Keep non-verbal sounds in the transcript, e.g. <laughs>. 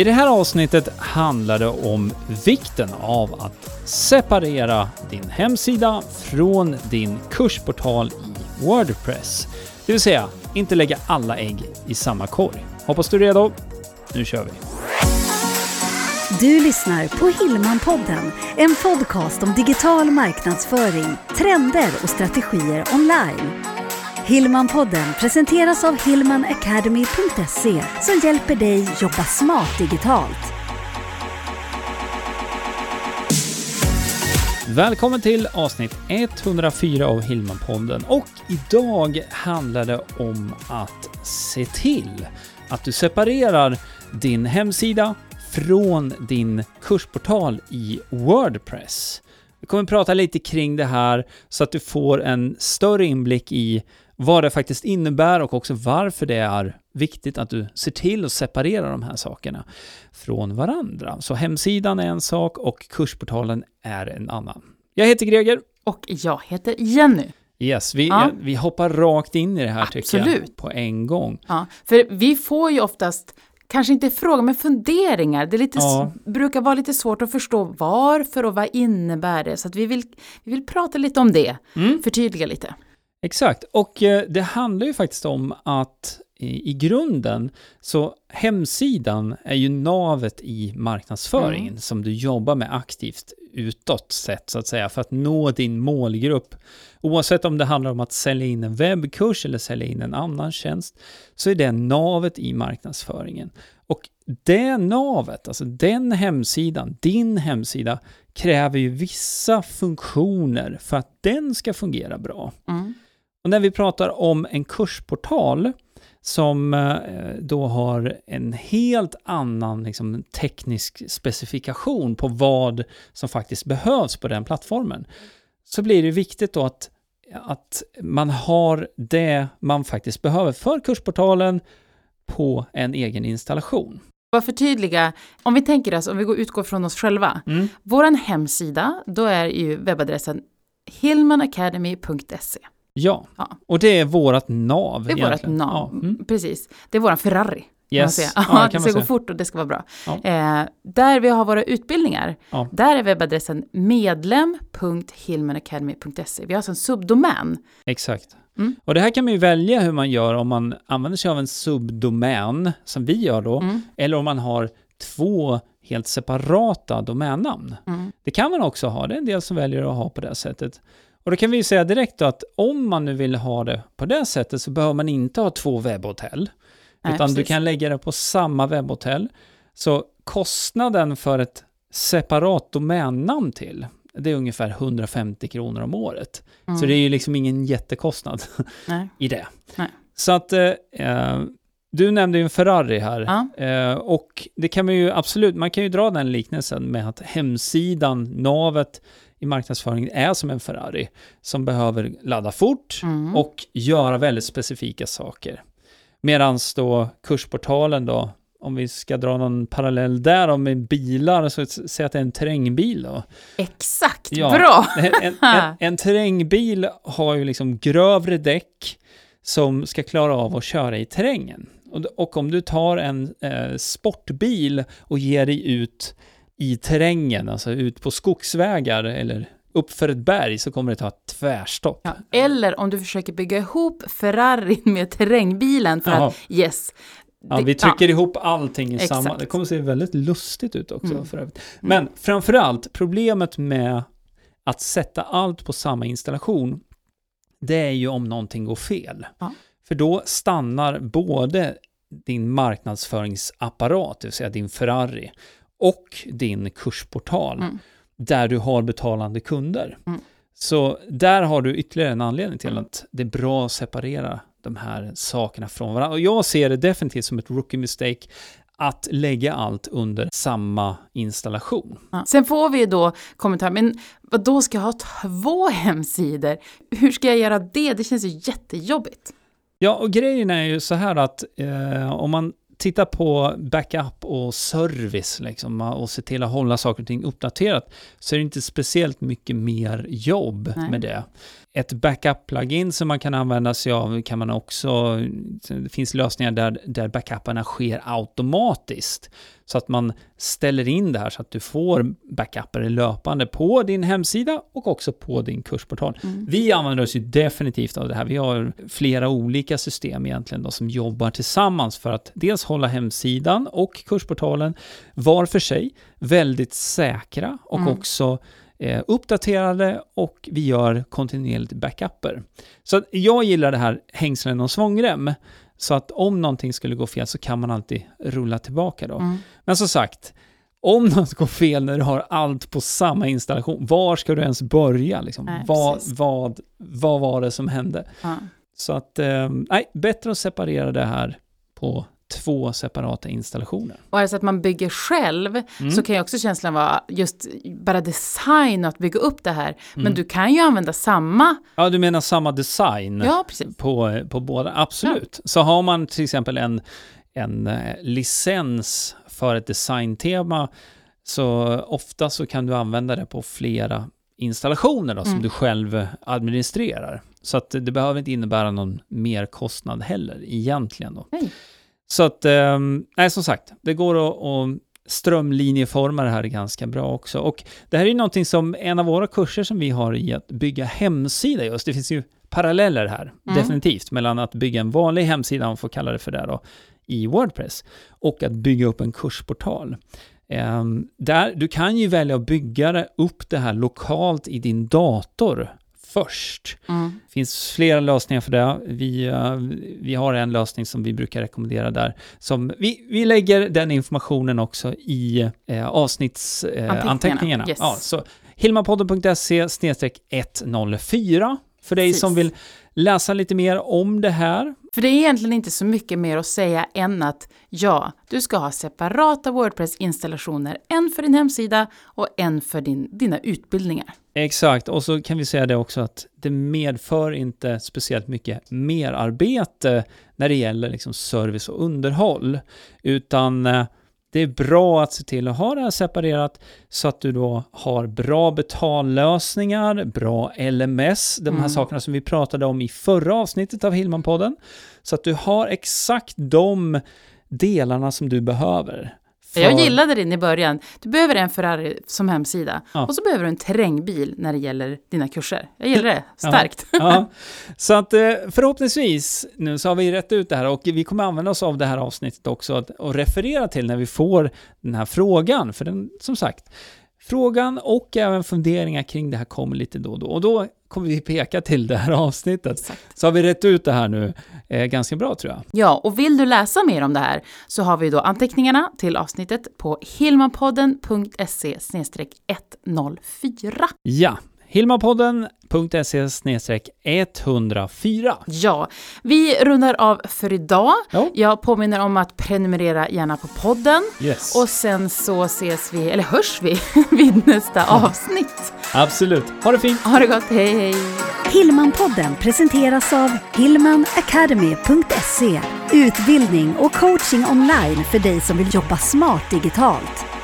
I det här avsnittet handlar det om vikten av att separera din hemsida från din kursportal i Wordpress. Det vill säga, inte lägga alla ägg i samma korg. Hoppas du är redo. Nu kör vi! Du lyssnar på Hillmanpodden, en podcast om digital marknadsföring, trender och strategier online. Hillmanpodden presenteras av hillmanacademy.se som hjälper dig jobba smart digitalt. Välkommen till avsnitt 104 av Hillmanpodden och idag handlar det om att se till att du separerar din hemsida från din kursportal i Wordpress. Vi kommer prata lite kring det här så att du får en större inblick i vad det faktiskt innebär och också varför det är viktigt att du ser till att separera de här sakerna från varandra. Så hemsidan är en sak och kursportalen är en annan. Jag heter Greger. Och jag heter Jenny. Yes, vi, Ja. vi hoppar rakt in i det här tycker jag. Absolut. På en gång. Ja, för vi får ju oftast, kanske inte frågor, men funderingar. Det lite, Ja. brukar vara lite svårt att förstå varför och vad innebär det. Så vi, vill, vi vill prata lite om det, Mm. förtydliga lite. Exakt, och eh, det handlar ju faktiskt om att i, i grunden så hemsidan är ju navet i marknadsföringen Mm. som du jobbar med aktivt utåt sett så att säga för att nå din målgrupp. Oavsett om det handlar om att sälja in en webbkurs eller sälja in en annan tjänst så är det navet i marknadsföringen. Och det navet, alltså den hemsidan, din hemsida, kräver ju vissa funktioner för att den ska fungera bra. Mm. Och när vi pratar om en kursportal som eh, då har en helt annan liksom, teknisk specifikation på vad som faktiskt behövs på den plattformen, så blir det viktigt då att, att man har det man faktiskt behöver för kursportalen på en egen installation. Bara förtydliga, om vi tänker oss, om vi går- utgår från oss själva. Mm. Vår hemsida, då är ju webbadressen hillmanacademy.se. Ja, Ja. och det är vårt nav. Det är vårt nav, Ja. Mm. precis. Det är vår Ferrari. Kan man Yes. säga. Ja, det det ska man gå säga. fort och det ska vara bra. Eh, där vi har våra utbildningar, där är webbadressen medlem.hillmanacademy.se. Vi har alltså en subdomän. Exakt. Mm. Och det här kan man ju välja hur man gör om man använder sig av en subdomän, som vi gör då, Mm. eller om man har två helt separata domännamn. Mm. Det kan man också ha, det är en del som väljer att ha på det sättet. Och då kan vi ju säga direkt att om man nu vill ha det på det sättet så behöver man inte ha två webbhotell, Nej, utan du precis. kan lägga det på samma webbhotell. Så kostnaden för ett separat domännamn till, det är ungefär 150 kronor om året. Mm. Så det är ju liksom ingen jättekostnad <laughs> i det. Nej. Så att eh, eh, du nämnde ju en Ferrari här. Ja. Eh, och det kan man ju absolut, man kan ju dra den liknelsen med att hemsidan, navet i marknadsföringen är som en Ferrari som behöver ladda fort Mm. och göra väldigt specifika saker. Medan då kursportalen då, om vi ska dra någon parallell där då med bilar, så säga att det är en terrängbil då. Exakt, Ja. bra! <laughs> En, en, en, <laughs> en terrängbil har ju liksom grövre däck som ska klara av att köra i terrängen. Och, och om du tar en eh, sportbil och ger dig ut i terrängen, alltså ut på skogsvägar eller uppför ett berg, så kommer det ta tvärstopp. Ja. Eller om du försöker bygga ihop Ferrarin <laughs> med terrängbilen för Jaha. att yes. Ja, vi trycker ihop allting i samma. Exakt. Det kommer se väldigt lustigt ut också Mm. för övrigt. Men framförallt, problemet med att sätta allt på samma installation, det är ju om någonting går fel. Ja. För då stannar både din marknadsföringsapparat, det vill säga din Ferrari, och din kursportal, Mm. där du har betalande kunder. Mm. Så där har du ytterligare en anledning till Mm. att det är bra att separera de här sakerna från varandra. Och jag ser det definitivt som ett rookie mistake att lägga allt under samma installation. Ja. Sen får vi då kommentar, men vad då ska jag ha två hemsidor? Hur ska jag göra det? Det känns ju jättejobbigt. Ja, och grejen är ju så här att eh, om man tittar på backup och service liksom, och se till att hålla saker och ting uppdaterat så är det inte speciellt mycket mer jobb Nej. med det. Ett backup-plugin som man kan använda sig av kan man också, det finns lösningar där, där backuparna sker automatiskt. Så att man ställer in det här så att du får backuper löpande på din hemsida och också på din kursportal. Mm. Vi använder oss ju definitivt av det här. Vi har flera olika system egentligen då, som jobbar tillsammans för att dels hålla hemsidan och kursportalen var för sig väldigt säkra och mm. också eh, uppdaterade och vi gör kontinuerligt backuper. Så jag gillar det här hängslen och svångrem. Så att om någonting skulle gå fel så kan man alltid rulla tillbaka då. Mm. Men som sagt, om <laughs> något går fel när du har allt på samma installation, var ska du ens börja? Liksom? Nej, vad, vad, vad var det som hände? Ja. Så att, eh, nej, bättre att separera det här på två separata installationer. Och är det så att man bygger själv mm. så kan ju också känslan vara just bara design och att bygga upp det här. Mm. Men du kan ju använda samma... Ja, du menar samma design ja, På, på båda? Absolut. Ja. Så har man till exempel en, en eh, licens för ett designtema så ofta så kan du använda det på flera installationer då, mm. som du själv administrerar. Så att det behöver inte innebära någon merkostnad heller egentligen. Då. Nej. Så att, eh, nej som sagt, det går att, att strömlinjeforma det här ganska bra också. Och det här är ju någonting som en av våra kurser som vi har i att bygga hemsida just, det finns ju paralleller här, mm. definitivt, mellan att bygga en vanlig hemsida, om man får kalla det för det då, i Wordpress, och att bygga upp en kursportal. Um, där, du kan ju välja att bygga upp det här lokalt i din dator först. Mm. Det finns flera lösningar för det. Vi, uh, vi har en lösning som vi brukar rekommendera där. Som vi, vi lägger den informationen också i uh, avsnittsanteckningarna. Uh, yes. ja, så hilmapodden.se 104 för dig Precis. som vill läsa lite mer om det här. För det är egentligen inte så mycket mer att säga än att ja, du ska ha separata Wordpress-installationer, en för din hemsida och en för din, dina utbildningar. Exakt, och så kan vi säga det också att det medför inte speciellt mycket merarbete när det gäller liksom service och underhåll, utan eh, det är bra att se till att ha det här separerat så att du då har bra betallösningar, bra LMS, de här mm. sakerna som vi pratade om i förra avsnittet av Hillman-podden. Så att du har exakt de delarna som du behöver. För... Jag gillade din i början. Du behöver en Ferrari som hemsida ja. och så behöver du en terrängbil när det gäller dina kurser. Jag gillar det, starkt. Ja, ja. <laughs> Så att eh, förhoppningsvis nu så har vi rätt ut det här och vi kommer använda oss av det här avsnittet också att, och referera till när vi får den här frågan. För den, som sagt, frågan och även funderingar kring det här kommer lite då och då. Och då kommer vi peka till det här avsnittet. Exakt. Så har vi rätt ut det här nu eh, ganska bra tror jag. Ja, och vill du läsa mer om det här så har vi då anteckningarna till avsnittet på hilmapodden.se 104. Ja, hilmapodden.se 104. Ja, vi rundar av för idag. Ja. Jag påminner om att prenumerera gärna på podden. Yes. Och sen så ses vi, eller hörs vi, <laughs> vid nästa avsnitt. Absolut. Ha det fint. Ha det gott. Hej, hej. Hillmanpodden presenteras av hillmanacademy.se Utbildning och coaching online för dig som vill jobba smart digitalt.